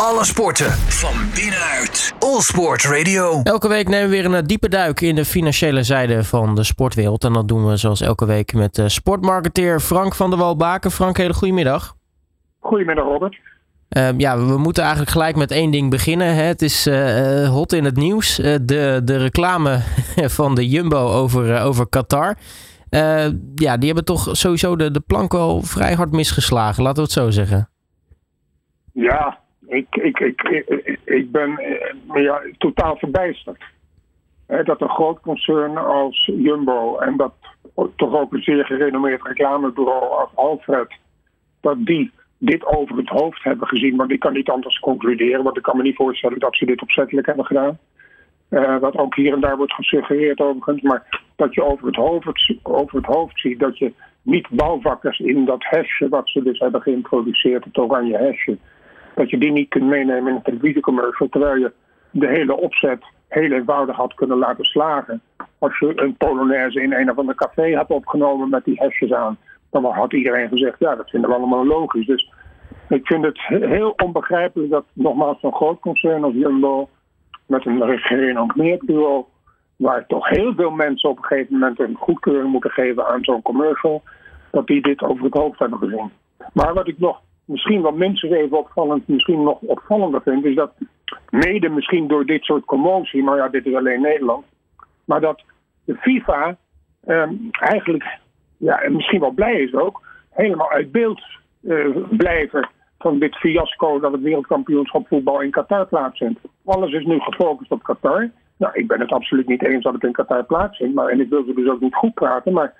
Alle sporten van binnenuit. All Sport Radio. Elke week nemen we weer een eh, diepe duik in de financiële zijde van de sportwereld. En dat doen we zoals elke week met sportmarketeer Frank van der Walbaken. Frank, hele goedemiddag. Goedemiddag, Robert. Uh, ja, we moeten eigenlijk gelijk met één ding beginnen. Hè. Het is uh, hot in het nieuws. Uh, de, de reclame van de Jumbo over, over Qatar. ja, die hebben toch sowieso de, de plank wel vrij hard misgeslagen, laten we het zo zeggen. Ja, ik, ik, ik, ik, ben ja, totaal verbijsterd. dat een groot concern als Jumbo en dat toch ook een zeer gerenommeerd reclamebureau als Alfred, dat die dit over het hoofd hebben gezien. Want ik kan niet anders concluderen, want ik kan me niet voorstellen dat ze dit opzettelijk hebben gedaan. Uh, wat ook hier en daar wordt gesuggereerd overigens. Maar dat je over het, hoofd, over het hoofd ziet dat je niet bouwvakkers in dat hesje wat ze dus hebben geïntroduceerd, het oranje hesje, dat je die niet kunt meenemen in een televisiecommercial. Terwijl je de hele opzet heel eenvoudig had kunnen laten slagen. Als je een Polonaise in een of ander café had opgenomen met die hesjes aan dan had iedereen gezegd, ja, dat vinden we allemaal logisch. Dus ik vind het heel onbegrijpelijk dat nogmaals zo'n groot concern als Jumbo met een gerenommeerd bureau, waar toch heel veel mensen op een gegeven moment een goedkeuring moeten geven aan zo'n commercial, dat die dit over het hoofd hebben gezien. Maar wat ik nog misschien wat mensen even opvallend, misschien nog opvallender vind, is dat mede misschien door dit soort commotie, maar ja, dit is alleen Nederland, maar dat de FIFA ehm, eigenlijk ja, en misschien wel blij is ook, helemaal uit beeld uh, blijven van dit fiasco dat het wereldkampioenschap voetbal in Qatar plaatsvindt. Alles is nu gefocust op Qatar. Nou, ik ben het absoluut niet eens dat het in Qatar plaatsvindt, maar, en ik wil ze dus ook niet goed praten, maar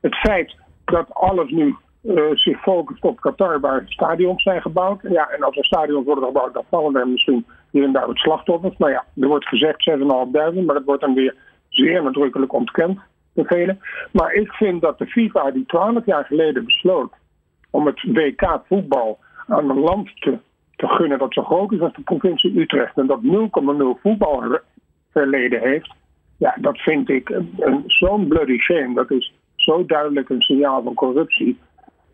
het feit dat alles nu uh, zich focust op Qatar, waar stadions zijn gebouwd. Ja, en als er stadions worden gebouwd, dan vallen er misschien hier en daar wat slachtoffers. Nou ja, er wordt gezegd 6.500, maar dat wordt dan weer zeer nadrukkelijk ontkend bevelen. Maar ik vind dat de FIFA die twaalf jaar geleden besloot om het WK voetbal aan een land te, te gunnen dat zo groot is als de provincie Utrecht en dat 0,0 voetbalverleden heeft. Ja, dat vind ik zo'n bloody shame. Dat is zo duidelijk een signaal van corruptie.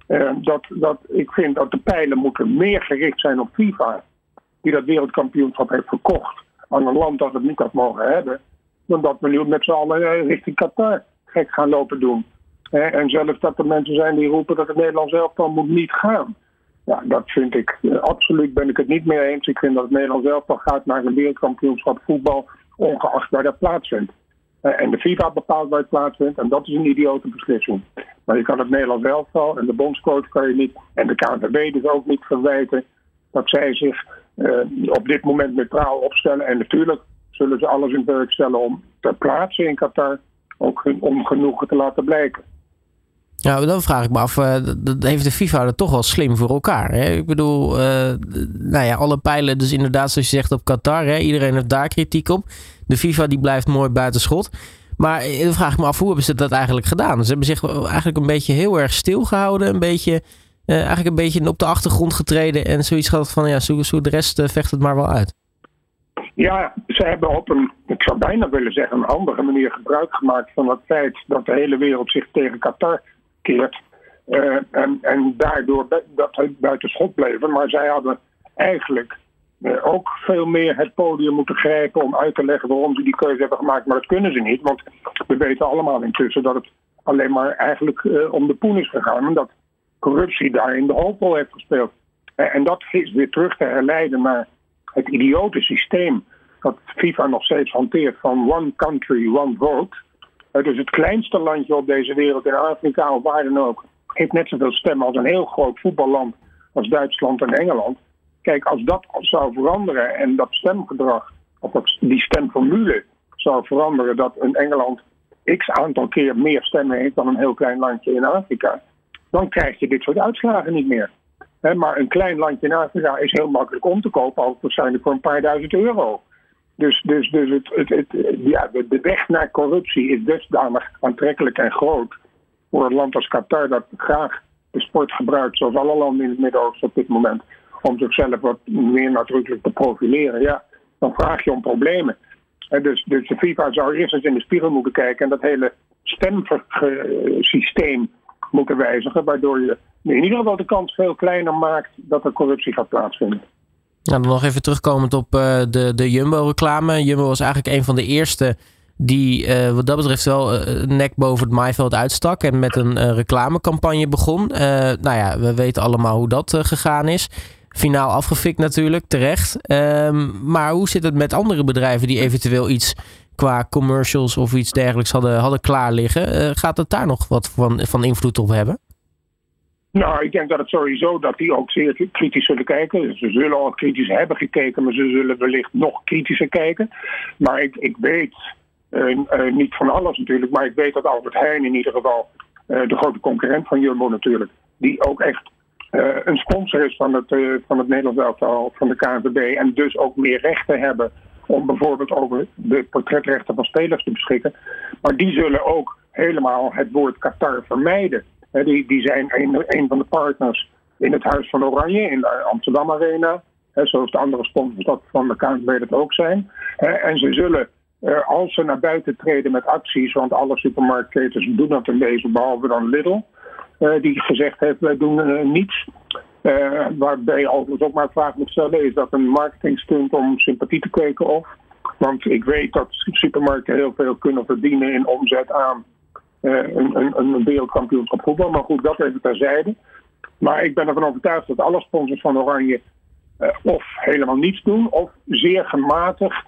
Uh, dat, dat ik vind dat de pijlen moeten meer gericht zijn op FIFA, die dat wereldkampioenschap heeft verkocht aan een land dat het niet had mogen hebben dan dat we nu met z'n allen eh, richting Qatar gek gaan lopen doen. En zelfs dat er mensen zijn die roepen dat het Nederlands elftal moet niet gaan. Ja, dat vind ik eh, absoluut ben ik het niet mee eens. Ik vind dat het Nederlands elftal gaat naar een wereldkampioenschap voetbal, ongeacht waar dat plaatsvindt. Eh, en de FIFA bepaalt waar het plaatsvindt en dat is een idiote beslissing. Maar je kan het Nederlands elftal en de bondscoach kan je niet, en de KNVB dus ook niet verwijten dat zij zich op dit moment neutraal opstellen. En natuurlijk zullen ze alles in werk stellen om ter plaatse in Qatar ook hun ongenoegen te laten blijken. Nou, dan vraag ik me af, uh, heeft de FIFA er toch wel slim voor elkaar? Hè? Ik bedoel, nou ja, alle pijlen, dus inderdaad, zoals je zegt op Qatar, hè? iedereen heeft daar kritiek op. De FIFA die blijft mooi buiten schot. Maar eh, dan vraag ik me af, hoe hebben ze dat eigenlijk gedaan? Ze hebben zich eigenlijk een beetje heel erg stilgehouden, een beetje, uh, eigenlijk een beetje op de achtergrond getreden en zoiets gehad van, ja, zo, zo de rest vecht het maar wel uit. Ja, ze hebben op een, ik zou bijna willen zeggen, een andere manier gebruik gemaakt van het feit dat de hele wereld zich tegen Qatar keert. En, en daardoor dat buiten schot bleven. Maar zij hadden eigenlijk ook veel meer het podium moeten grijpen om uit te leggen waarom ze die keuze hebben gemaakt. Maar dat kunnen ze niet, want we weten allemaal intussen dat het alleen maar eigenlijk uh, om de poen is gegaan. En dat corruptie daar in de hoofdrol heeft gespeeld. en dat is weer terug te herleiden naar het idiote systeem dat FIFA nog steeds hanteert van one country, one vote. dus het kleinste landje op deze wereld in Afrika of waar dan ook, heeft net zoveel stemmen als een heel groot voetballand als Duitsland en Engeland. Kijk, als dat zou veranderen en dat stemgedrag, of die stemformule zou veranderen, dat een Engeland x aantal keer meer stemmen heeft dan een heel klein landje in Afrika, dan krijg je dit soort uitslagen niet meer maar een klein landje in Afrika is heel makkelijk om te kopen, al waarschijnlijk voor een paar duizend euro. Dus, dus, dus het, het, het, ja, de, weg naar corruptie is dusdanig aantrekkelijk en groot voor een land als Qatar dat graag de sport gebruikt, zoals alle landen in het Midden-Oosten op dit moment, om zichzelf wat meer nadrukkelijk te profileren. Ja, dan vraag je om problemen. dus, dus de FIFA zou eerst eens in de spiegel moeten kijken en dat hele stemsysteem moeten wijzigen, waardoor je in ieder geval de kans veel kleiner maakt dat er corruptie gaat plaatsvinden. Nou, dan nog even terugkomend op uh, de, de Jumbo-reclame. Jumbo was eigenlijk een van de eerste die uh, wat dat betreft wel uh, nek boven het maaiveld uitstak en met een reclamecampagne begon. nou ja, we weten allemaal hoe dat gegaan is. Finaal afgefikt natuurlijk, terecht. Ehm, maar hoe zit het met andere bedrijven die eventueel iets qua commercials of iets dergelijks hadden, hadden klaar liggen? gaat het daar nog wat van, van invloed op hebben? Nou, ik denk dat het sowieso dat die ook zeer kritisch zullen kijken. Ze zullen al kritisch hebben gekeken, maar ze zullen wellicht nog kritischer kijken. Maar ik, ik weet, uh, uh, niet van alles natuurlijk, maar ik weet dat Albert Heijn in ieder geval, de grote concurrent van Jumbo natuurlijk, die ook echt een sponsor is van het, van het Nederlands elftal, van de KNVB, en dus ook meer rechten hebben om bijvoorbeeld over de portretrechten van spelers te beschikken. Maar die zullen ook helemaal het woord Qatar vermijden die, die zijn een, een van de partners in het Huis van Oranje, in de Amsterdam Arena. zoals de andere sponsors van de KNVB dat ook zijn. en ze zullen, eh, als ze naar buiten treden met acties, want alle supermarktketens doen dat in deze, behalve dan Lidl, eh, die gezegd heeft, wij doen eh, niets. waarbij je altijd ook maar een vraag moet stellen, is dat een marketingstunt om sympathie te kweken of? Want ik weet dat supermarkten heel veel kunnen verdienen in omzet aan eh, een, een, een wereldkampioenschap voetbal. Maar goed, dat even terzijde. Maar ik ben ervan overtuigd dat alle sponsors van Oranje of helemaal niets doen, of zeer gematigd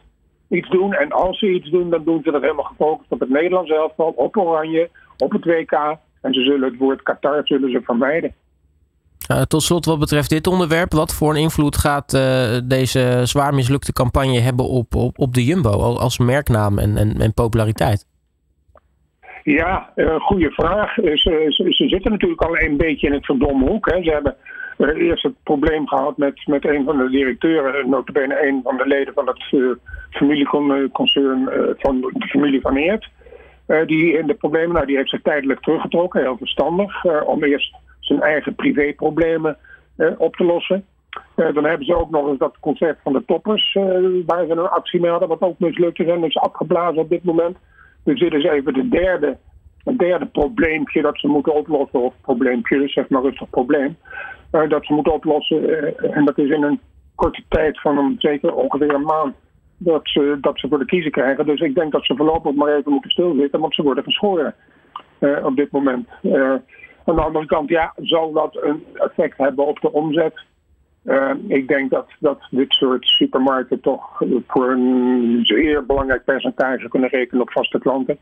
iets doen. En als ze iets doen, dan doen ze dat helemaal gefocust op het Nederlands elftal, op Oranje, op het WK. En ze zullen het woord Qatar zullen ze vermijden. Uh, tot slot, wat betreft dit onderwerp, wat voor een invloed gaat uh, deze zwaar mislukte campagne hebben op, op, op de Jumbo als merknaam en, en, en populariteit? Ja, uh, goede vraag. Ze, ze, ze, zitten natuurlijk al een beetje in het verdomme hoek. Hè. Ze hebben eerst het probleem gehad met, met een van de directeuren, notabene een van de leden van het familieconcern van de familie van Eert. Die in de problemen, nou die heeft zich tijdelijk teruggetrokken, heel verstandig, om eerst zijn eigen privéproblemen op te lossen. dan hebben ze ook nog eens dat concert van de toppers, waar ze een actie mee hadden, wat ook mislukt is en is afgeblazen op dit moment. Dus dit is even de derde, het derde probleempje dat ze moeten oplossen. Of probleempje, zeg maar rustig probleem. Dat ze moeten oplossen. En dat is in een korte tijd van zeker ongeveer een maand. Dat ze, dat ze voor de kiezer krijgen. Dus ik denk dat ze voorlopig maar even moeten stilzitten. Want ze worden geschoren uh, op dit moment. aan de andere kant, ja, zal dat een effect hebben op de omzet? Uh, ik denk dat, dat dit soort supermarkten toch voor een zeer belangrijk percentage kunnen rekenen op vaste klanten.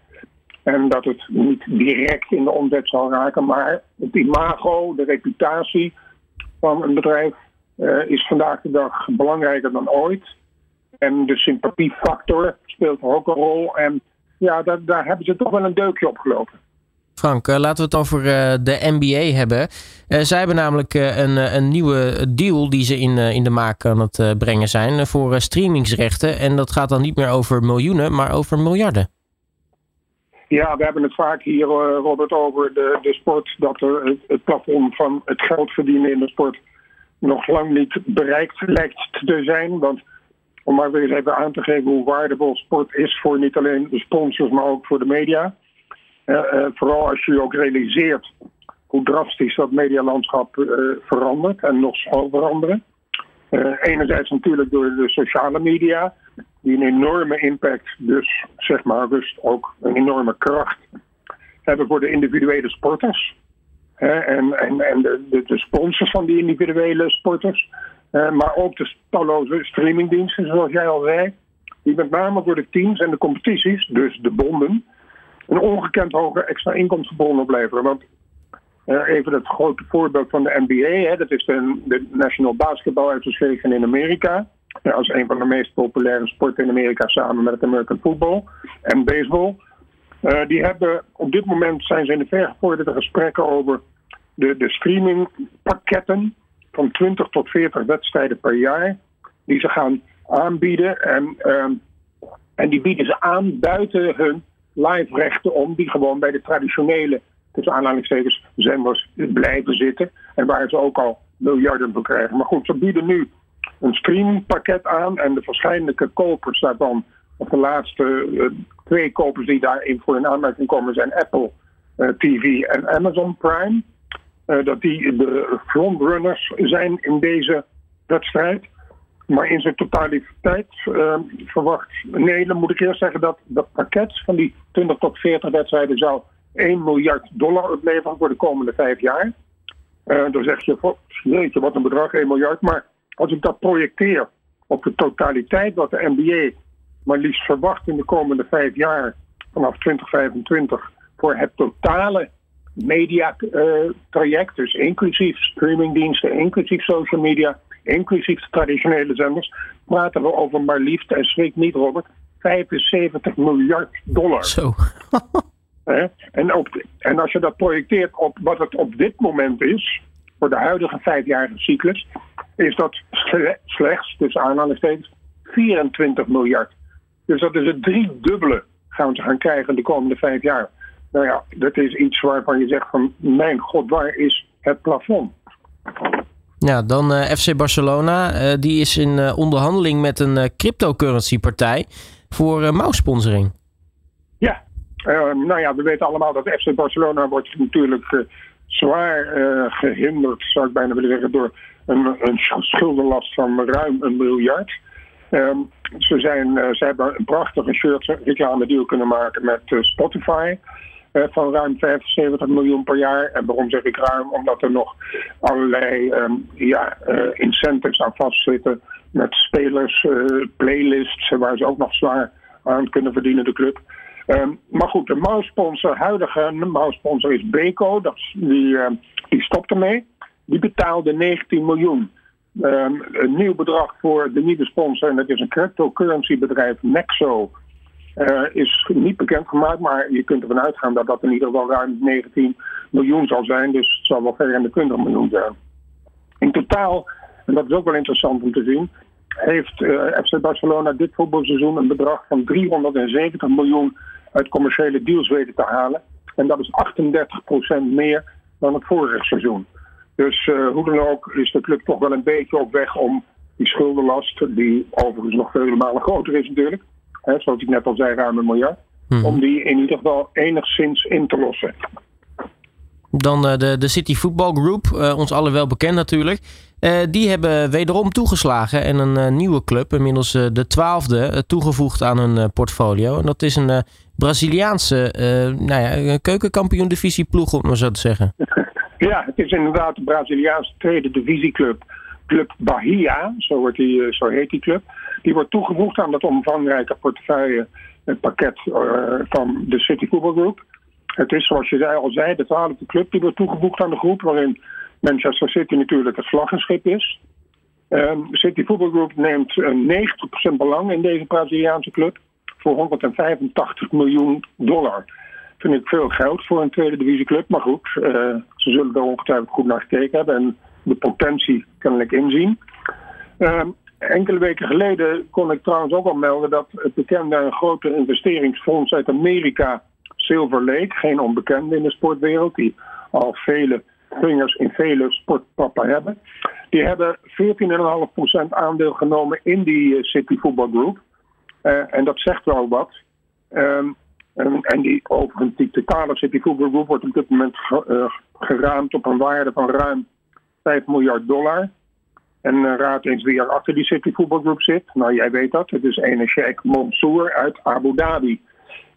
En dat het niet direct in de omzet zal raken, maar het imago, de reputatie van een bedrijf is vandaag de dag belangrijker dan ooit. En de sympathiefactor speelt ook een rol. En ja, daar, daar hebben ze toch wel een deukje op gelopen. Frank, eh, laten we het over uh, de NBA hebben. Uh, zij hebben namelijk een, een nieuwe deal die ze in, in de maak aan het brengen zijn voor streamingsrechten. En dat gaat dan niet meer over miljoenen, maar over miljarden. Ja, we hebben het vaak hier, Robert, over de, de sport. Dat er het, het plafond van het geld verdienen in de sport nog lang niet bereikt lijkt te zijn. Want om maar weer eens even aan te geven hoe waardevol sport is voor niet alleen de sponsors, maar ook voor de media. Uh, vooral als je ook realiseert hoe drastisch dat medialandschap uh, verandert en nog zal veranderen. enerzijds natuurlijk door de sociale media, die een enorme impact, dus zeg maar dus ook een enorme kracht hebben voor de individuele sporters. en en, en de, de, de sponsors van die individuele sporters. Maar ook de talloze streamingdiensten, zoals jij al zei. Die met name voor de teams en de competities, dus de bonden, een ongekend hoge extra inkomstenbron opleveren. Want uh, even het grote voorbeeld van de NBA, hè, dat is de, de National Basketball Association in Amerika. Als een van de meest populaire sporten in Amerika samen met het American Football en baseball. Uh, die hebben op dit moment zijn ze in de vergevorderde gesprekken over de, de streamingpakketten van 20 tot 40 wedstrijden per jaar. Die ze gaan aanbieden. En, uh, en die bieden ze aan buiten hun live rechten om die gewoon bij de traditionele, tussen aanhalingstekens, zenders blijven zitten. En waar ze ook al miljarden voor krijgen. Maar goed, ze bieden nu een streampakket aan en de waarschijnlijke kopers daarvan, of de laatste uh, twee kopers die daarin voor in aanmerking komen, zijn Apple uh, TV en Amazon Prime. Uh, dat die de frontrunners zijn in deze wedstrijd. Maar in zijn totaliteit uh, verwacht. Nee, dan moet ik eerst zeggen dat dat pakket van die 20 tot 40 wedstrijden zou 1 miljard dollar opleveren voor de komende vijf jaar. Uh, dan zeg je, jeetje, wat een bedrag, 1 miljard. Maar als ik dat projecteer op de totaliteit wat de NBA maar liefst verwacht in de komende vijf jaar vanaf 2025 voor het totale mediatraject, dus inclusief streamingdiensten, inclusief social media, inclusief de traditionele zenders, praten we over maar liefst, en schrik niet Robert, 75 miljard dollar. Zo. en, op, en als je dat projecteert op wat het op dit moment is, voor de huidige vijfjarige cyclus, is dat slechts, tussen aanhalingstekens, 24 miljard. Dus dat is het driedubbele gaan we gaan krijgen de komende vijf jaar. Nou ja, dat is iets waarvan je zegt van mijn god, waar is het plafond? Ja, dan uh, eh, FC Barcelona. Uh, die is in uh, onderhandeling met een cryptocurrency partij voor mouwsponsoring. Ja, nou ja, we weten allemaal dat FC Barcelona wordt natuurlijk zwaar gehinderd, zou ik bijna willen zeggen, door een, een schuldenlast van ruim een miljard. Um, ze, zijn, uh, ze hebben een prachtige shirt reclame deal kunnen maken met uh, Spotify. Uh, van ruim 75 miljoen per jaar. En waarom zeg ik ruim? Omdat er nog allerlei um, ja, incentives aan vastzitten. Met spelers, playlists, waar ze ook nog zwaar aan kunnen verdienen, de club. Um, maar goed, de mouwsponsor, huidige mouwsponsor is Beko. Dat, die, die stopt ermee. Die betaalde 19 miljoen een nieuw bedrag voor de nieuwe sponsor, en dat is een cryptocurrency bedrijf, Nexo. Uh, is niet bekendgemaakt, maar je kunt ervan uitgaan dat dat in ieder geval ruim 19 miljoen zal zijn. Dus het zal wel ver in de 20 miljoen zijn. In totaal, en dat is ook wel interessant om te zien, heeft uh, FC Barcelona dit voetbalseizoen een bedrag van 370 miljoen uit commerciële deals weten te halen. En dat is 38% meer dan het vorige seizoen. Dus uh, hoe dan ook is de club toch wel een beetje op weg om die schuldenlast, die overigens nog vele malen groter is natuurlijk, hè, zoals ik net al zei, ruim een miljard, hmm. om die in ieder geval enigszins in te lossen. Dan uh, de, de City Football Group, uh, ons allen wel bekend natuurlijk. die hebben wederom toegeslagen en een nieuwe club, inmiddels de twaalfde, toegevoegd aan hun portfolio. En dat is een Braziliaanse nou ja, keukenkampioen divisie ploeg, om maar zo te zeggen. Ja, het is inderdaad de Braziliaanse tweede divisieclub. Club Bahia, zo, wordt die, eh, zo heet die club. Die wordt toegevoegd aan dat omvangrijke portefeuillepakket uh, van de City Football Group. Het is, zoals je al zei, de twaalfde club die wordt toegevoegd aan de groep, waarin Manchester City natuurlijk het vlaggenschip is. Um, City Football Group neemt 90% belang in deze Braziliaanse club voor 185 miljoen dollar vind ik veel geld voor een tweede divisieclub. Maar goed, uh, ze zullen er ongetwijfeld goed naar gekeken hebben en de potentie kennelijk inzien. Uh, enkele weken geleden kon ik trouwens ook al melden dat het bekende grote investeringsfonds uit Amerika, Silver Lake, geen onbekende in de sportwereld, die al vele vingers in vele sportpappen hebben, die hebben 14,5% aandeel genomen in die eh, City Football Group. Uh, en dat zegt wel wat. Um, en, die, overigens, die totale City Football Group wordt op dit moment uh, geraamd op een waarde van ruim 5 miljard dollar. En uh, raad eens wie er achter die City Football Group zit. Nou, jij weet dat. Het is ene Sheikh Mansour uit Abu Dhabi.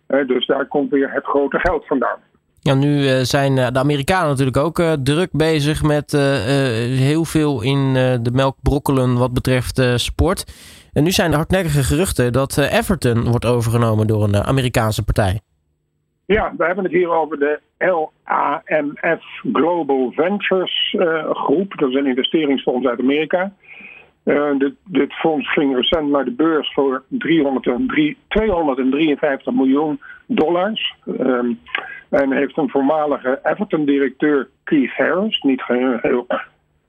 Uh, dus daar komt weer het grote geld vandaan. Ja, nu zijn de Amerikanen natuurlijk ook druk bezig met heel veel in de melk brokkelen wat betreft sport. En nu zijn er hardnekkige geruchten dat eh, Everton wordt overgenomen door een eh, Amerikaanse partij. Ja, we hebben het hier over de LAMF Global Ventures uh, groep. Dat is een investeringsfonds uit Amerika. Uh, dit, dit, fonds ging recent naar de beurs voor 303, 253 miljoen dollars. Um, en heeft een voormalige Everton-directeur Keith Harris, niet heel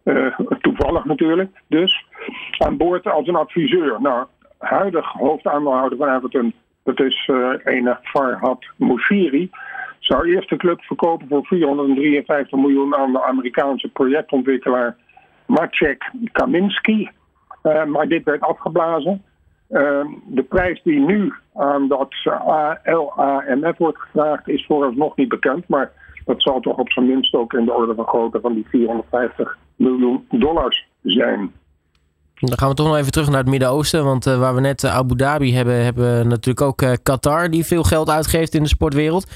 uh, toevallig natuurlijk, dus aan boord als een adviseur. Nou, huidig hoofdaandeelhouder van Everton, dat is uh, ene Farhad zou eerst de club verkopen voor 453 miljoen aan de Amerikaanse projectontwikkelaar Maciek Kaminski. Uh, maar dit werd afgeblazen. Uh, de prijs die nu aan dat LAMF wordt gevraagd is vooralsnog niet bekend. Maar dat zal toch op zijn minst ook in de orde van grootte van die 450 miljoen dollars zijn. Dan gaan we toch nog even terug naar het Midden-Oosten. Want waar we net Abu Dhabi hebben, hebben we natuurlijk ook Qatar, die veel geld uitgeeft in de sportwereld.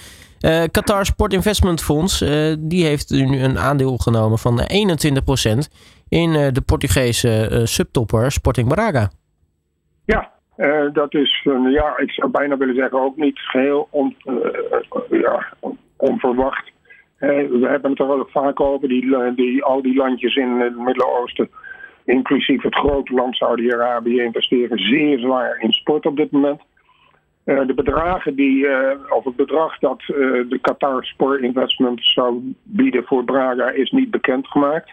Qatar Sport Investment Fonds, die heeft nu een aandeel genomen van 21% in de Portugese subtopper Sporting Braga. Ja, dat is, ja, ik zou bijna willen zeggen, ook niet geheel on, ja, onverwacht. we hebben het er wel vaak over, die, die, al die landjes in het Midden-Oosten, inclusief het grote land Saudi-Arabië, investeren zeer zwaar in sport op dit moment. de bedragen die, of het bedrag dat de Qatar Sport Investment zou bieden voor Braga is niet bekendgemaakt.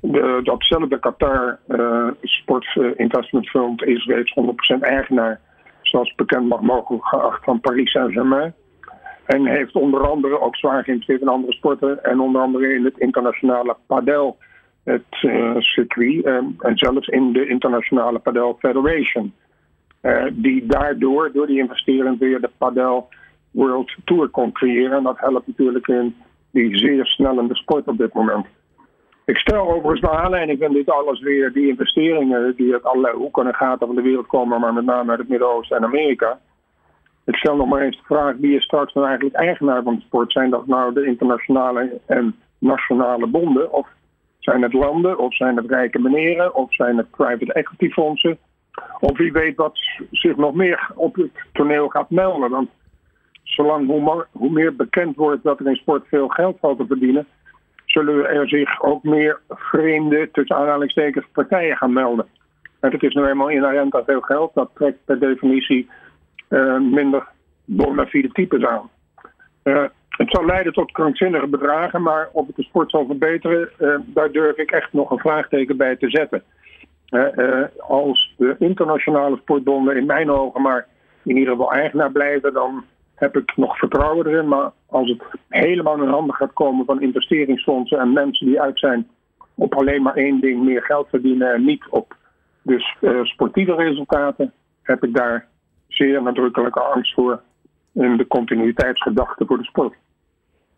De, datzelfde Qatar Sport Investment Fund is reeds 100% eigenaar, zoals bekend mag mogen geacht van Paris Saint-Germain. En heeft onder andere ook zwaar geïnvesteerd in andere sporten. En onder andere in het internationale padel het, uh, circuit. Uh, en zelfs in de internationale padel federation. Uh, die daardoor, door die investering, weer de padel World Tour kon creëren. En dat helpt natuurlijk in die zeer snellende sport op dit moment. Ik stel overigens naar aanleiding van dit alles weer die investeringen die uit allerlei hoeken en gaten van de wereld komen, maar met name uit het Midden-Oosten en Amerika. Ik stel nog maar eens de vraag: wie is straks nou eigenlijk eigenaar van de sport? Zijn dat nou de internationale en nationale bonden? Of zijn het landen? Of zijn het rijke meneren? Of zijn het private equity fondsen? Of wie weet wat zich nog meer op het toneel gaat melden. Want zolang hoe, meer bekend wordt dat er in sport veel geld valt te verdienen, zullen er zich ook meer vreemde, tussen aanhalingstekens, partijen gaan melden. En het is nu eenmaal inherent aan veel geld. Dat trekt per definitie uh, minder bona fide types aan. Uh, het zal leiden tot krankzinnige bedragen, maar of het de sport zal verbeteren, uh, daar durf ik echt nog een vraagteken bij te zetten. als de internationale sportbonden in mijn ogen maar in ieder geval eigenaar blijven, dan heb ik nog vertrouwen erin. Maar als het helemaal in handen gaat komen van investeringsfondsen en mensen die uit zijn op alleen maar één ding, meer geld verdienen en niet op dus sportieve resultaten, heb ik daar zeer nadrukkelijke angst voor in de continuïteitsgedachte voor de sport.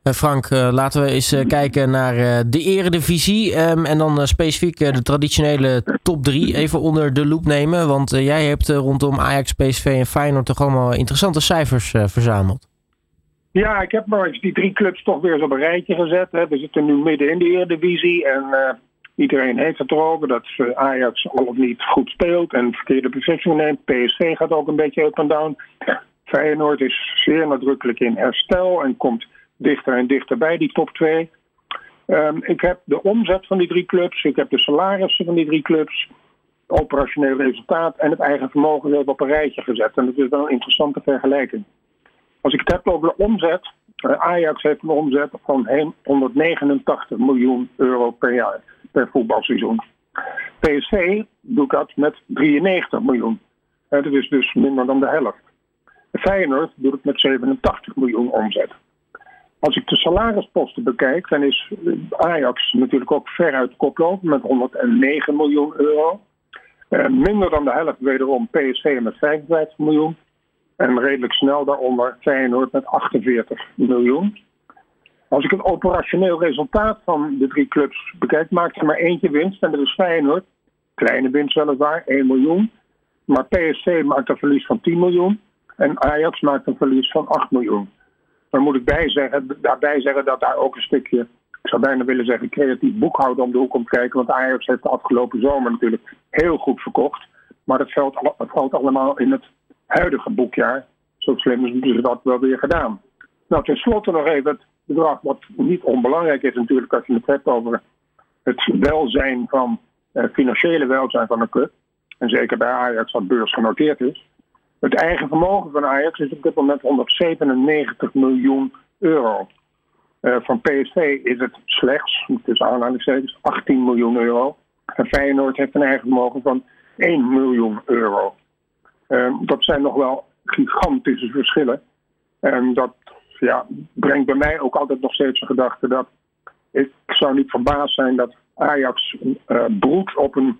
Eh, Frank, eh, laten we eens eh, kijken naar de eredivisie um, en dan specifiek de traditionele top 3 even onder de loep nemen. Want jij hebt rondom Ajax, PSV en Feyenoord toch allemaal interessante cijfers verzameld. Ja, ik heb maar eens die drie clubs toch weer eens op een rijtje gezet. We zitten nu midden in de eredivisie en Iedereen heeft het erover dat Ajax al of niet goed speelt en verkeerde beslissingen neemt. PSV gaat ook een beetje up en down. Feyenoord is zeer nadrukkelijk in herstel en komt dichter en dichter bij die top 2. Um, ik heb de omzet van die drie clubs, ik heb de salarissen van die drie clubs, operationeel resultaat en het eigen vermogen weer op een rijtje gezet. En dat is wel een interessante vergelijking. Als ik het heb over de omzet, Ajax heeft een omzet van 189 miljoen euro per jaar per voetbalseizoen. PSV doet dat met 93 miljoen. Dat is dus minder dan de helft. Feyenoord doet het met 87 miljoen omzet. Als ik de salarisposten bekijk, dan is Ajax natuurlijk ook veruit koploper met 109 miljoen euro. Eh, minder dan de helft wederom PSV met 55 miljoen. En redelijk snel daaronder Feyenoord met 48 miljoen. Als ik het operationeel resultaat van de drie clubs bekijk, maakt er maar eentje winst. En dat is Feyenoord. Kleine winst weliswaar, 1 miljoen. Maar PSV maakt een verlies van 10 miljoen. En Ajax maakt een verlies van 8 miljoen. Dan moet ik bij zeggen, daarbij zeggen dat daar ook een stukje, ik zou bijna willen zeggen, creatief boekhouden om de hoek komt kijken. Want Ajax heeft de afgelopen zomer natuurlijk heel goed verkocht. Maar het valt, valt allemaal in het huidige boekjaar. Zo slim is ze dat wel weer gedaan. Nou, tenslotte nog even het bedrag, wat niet onbelangrijk is natuurlijk als je het hebt over het welzijn van, uh, financiële welzijn van een club. En zeker bij Ajax dat beursgenoteerd is. Het eigen vermogen van Ajax is op dit moment 197 miljoen euro. Uh, van PSV is het slechts, tussen aanhalingstekens, 18 miljoen euro. En Feyenoord heeft een eigen vermogen van 1 miljoen euro. Uh, dat zijn nog wel gigantische verschillen. En dat ja, brengt bij mij ook altijd nog steeds de gedachte dat ik zou niet verbaasd zijn dat Ajax uh, broedt op een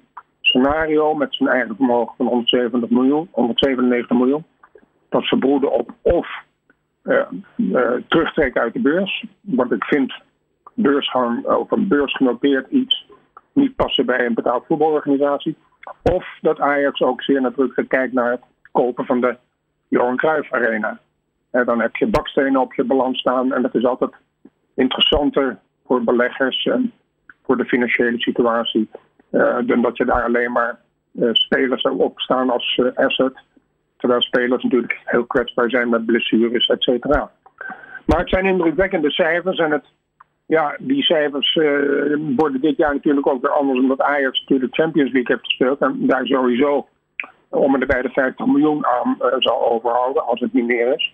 scenario met zijn eigen vermogen van 170 miljoen, 197 miljoen. Dat ze broeden op of uh, uh, terugtrekken uit de beurs. Want ik vind beursgang of een beursgenoteerd iets niet passen bij een betaald voetbalorganisatie. Of dat Ajax ook zeer nadrukkelijk kijkt naar het kopen van de Johan Cruijff Arena. En dan heb je bakstenen op je balans staan en dat is altijd interessanter voor beleggers en voor de financiële situatie dan dat je daar alleen maar uh, spelers op staan als uh, asset. Terwijl spelers natuurlijk heel kwetsbaar zijn met blessures, et cetera. Maar het zijn indrukwekkende cijfers en het, ja, die cijfers worden dit jaar natuurlijk ook weer anders omdat Ajax natuurlijk de Champions League heeft gespeeld en daar sowieso om en bij de 50 miljoen aan zal overhouden als het niet meer is.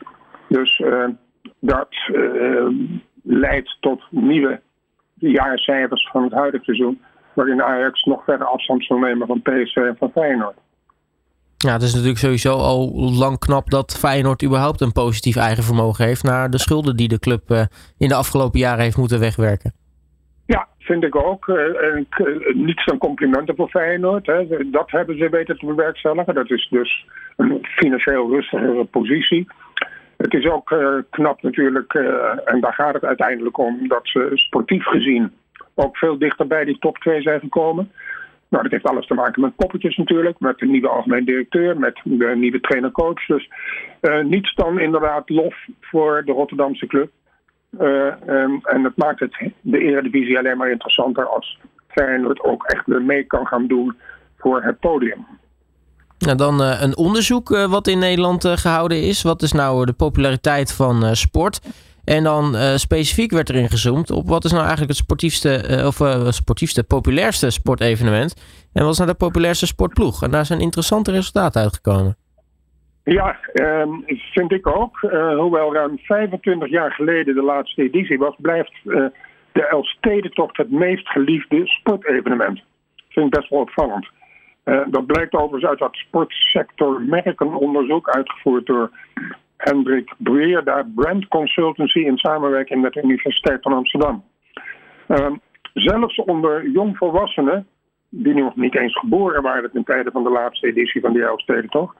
Dus dat leidt tot nieuwe jaarcijfers van het huidige seizoen. Waarin Ajax nog verder afstand zal nemen van PSV en van Feyenoord. Ja, het is natuurlijk sowieso al lang knap dat Feyenoord überhaupt een positief eigen vermogen heeft. naar de schulden die de club uh, in de afgelopen jaren heeft moeten wegwerken. Ja, vind ik ook. Uh, uh, niets dan complimenten voor Feyenoord. Hè. Dat hebben ze weten te bewerkstelligen. Dat is dus een financieel rustigere positie. Het is ook knap natuurlijk, en daar gaat het uiteindelijk om, dat ze sportief gezien ook veel dichter bij die top 2 zijn gekomen. Nou, dat heeft alles te maken met poppetjes natuurlijk, met de nieuwe algemeen directeur, met de nieuwe trainer-coach. Dus uh, niets dan inderdaad lof voor de Rotterdamse club. Um, en het maakt het, de Eredivisie alleen maar interessanter als Feyenoord ook echt weer mee kan gaan doen voor het podium. Nou, dan uh, een onderzoek wat in Nederland gehouden is. Wat is nou de populariteit van sport? En dan specifiek werd erin gezoomd op wat is nou eigenlijk het sportiefste, of sportiefste, populairste sportevenement. En wat is nou de populairste sportploeg? En daar zijn interessante resultaten uitgekomen. Ja, ehm, vind ik ook. hoewel ruim 25 jaar geleden de laatste editie was, blijft de Elfstedentocht het meest geliefde sportevenement. Vind ik best wel opvallend. Uh, dat blijkt overigens uit dat sportsector merkenonderzoek uitgevoerd door Hendrik Breer, Brand Consultancy in samenwerking met de Universiteit van Amsterdam. Uh, zelfs onder jongvolwassenen, die nog niet eens geboren waren ten tijde van de laatste editie van die Elfstedentocht,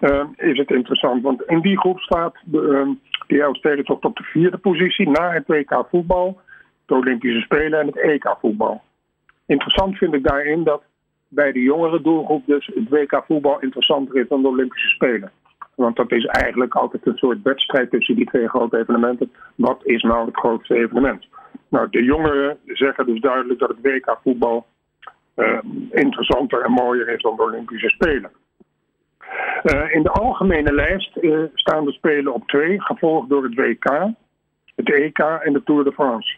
uh, is het interessant. Want in die groep staat de, die Elfstedentocht op de vierde positie na het WK voetbal, de Olympische Spelen en het EK voetbal. Interessant vind ik daarin dat bij de jongere doelgroep dus het WK voetbal interessanter is dan de Olympische Spelen. Want dat is eigenlijk altijd een soort wedstrijd tussen die twee grote evenementen. Wat is nou het grootste evenement? Nou, de jongeren zeggen dus duidelijk dat het WK voetbal uh, interessanter en mooier is dan de Olympische Spelen. Uh, in de algemene lijst uh, staan de Spelen op twee, gevolgd door het WK, het EK en de Tour de France.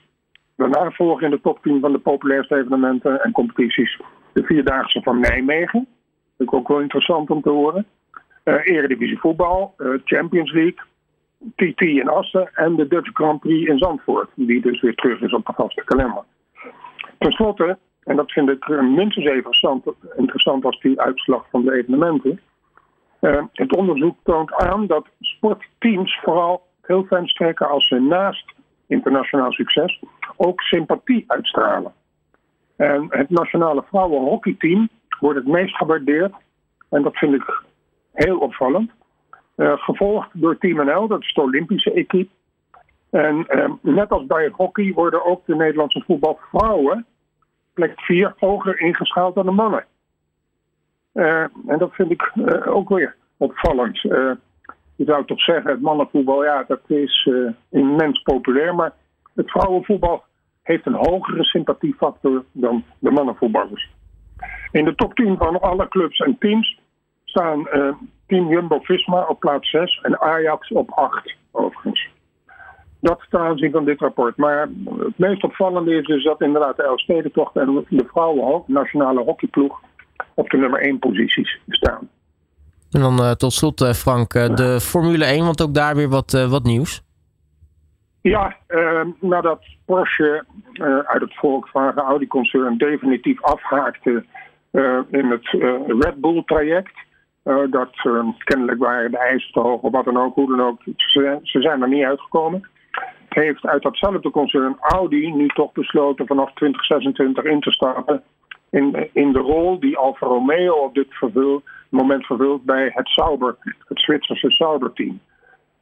Daarna volgen in de top 10 van de populairste evenementen en competities de Vierdaagse van Nijmegen. Dat ik ook wel interessant om te horen. Uh, Eredivisie voetbal, uh, Champions League, TT in Assen en de Dutch Grand Prix in Zandvoort. Die dus weer terug is op de vaste kalender. Ten slotte, en dat vind ik minstens even interessant, interessant als die uitslag van de evenementen. Het onderzoek toont aan dat sportteams vooral heel fijn strekken als ze naast internationaal succes ook sympathie uitstralen. En het nationale vrouwenhockeyteam wordt het meest gewaardeerd. En dat vind ik heel opvallend. Uh, gevolgd door Team NL, dat is de Olympische equipe. En uh, net als bij hockey worden ook de Nederlandse voetbalvrouwen plek 4 hoger ingeschaald dan de mannen. Uh, en dat vind ik ook weer opvallend. je zou toch zeggen, het mannenvoetbal, ja, dat is immens populair. Maar het vrouwenvoetbal heeft een hogere sympathiefactor dan de mannenvoetballers. In de top 10 van alle clubs en teams staan uh, Team Jumbo-Visma op plaats 6 en Ajax op 8 overigens. Dat ten aanzien van dit rapport. Maar het meest opvallende is dus dat inderdaad de Elfstedentocht en de vrouwen nationale hockeyploeg op de nummer 1 posities staan. En dan uh, tot slot, uh, Frank, de Formule 1, want ook daar weer wat, wat nieuws. Ja, uh, nadat Porsche uit het Volkswagen Audi-concern definitief afhaakte in het Red Bull-traject. Dat ehm, kennelijk waren de eisen te hoog of wat dan ook, hoe dan ook. Ze, zijn er niet uitgekomen. Heeft uit datzelfde concern Audi nu toch besloten vanaf 2026 in te stappen in, in de rol die Alfa Romeo op dit moment vervult bij het Sauber, het Zwitserse Sauber-team.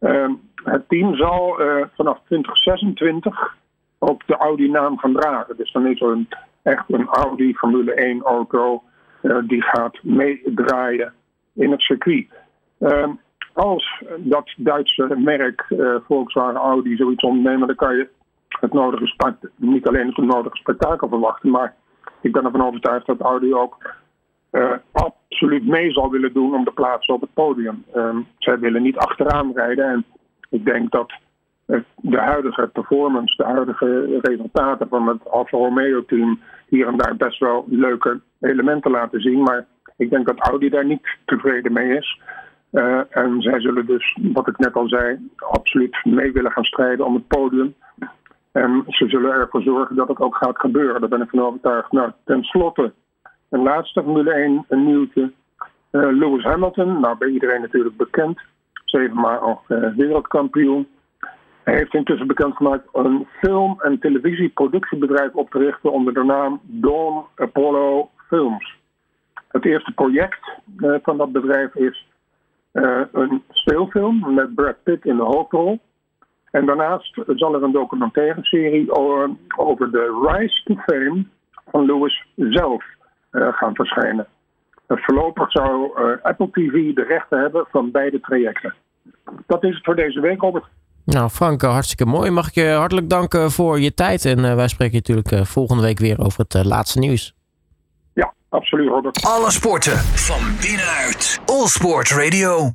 Uh, het team zal uh, vanaf 2026 ook de Audi-naam gaan dragen. Dus dan is er een echt een Audi Formule 1 auto die gaat meedraaien in het circuit. Ehm, als dat Duitse merk Volkswagen Audi zoiets ondernemen, dan kan je het nodige niet alleen het nodige spektakel verwachten, maar ik ben ervan overtuigd dat Audi ook uh, absoluut mee zal willen doen om de plaats op het podium. Um, zij willen niet achteraan rijden en ik denk dat de huidige performance, de huidige resultaten van het Alfa Romeo team hier en daar best wel leuke elementen laten zien. Maar ik denk dat Audi daar niet tevreden mee is. Uh, en zij zullen dus, wat ik net al zei, absoluut mee willen gaan strijden om het podium. En ze zullen ervoor zorgen dat het ook gaat gebeuren. Daar ben ik van overtuigd. Nou, ten slotte, een laatste Formule 1 een nieuwtje. Uh, Lewis Hamilton, nou bij iedereen natuurlijk bekend. Zevenmaal uh, wereldkampioen. Hij heeft intussen bekendgemaakt een film- en televisieproductiebedrijf op te richten onder de naam Dawn Apollo Films. Het eerste project uh, van dat bedrijf is een speelfilm met Brad Pitt in de hoofdrol. En daarnaast zal er een documentaire serie over de rise to fame van Lewis zelf gaan verschijnen. voorlopig zou Apple TV de rechten hebben van beide trajecten. Dat is het voor deze week, Robert. Nou, Frank, hartstikke mooi. Mag ik je hartelijk danken voor je tijd. En wij spreken natuurlijk volgende week weer over het laatste nieuws. Absoluut, Robert. Alle sporten van binnenuit. All Sport Radio.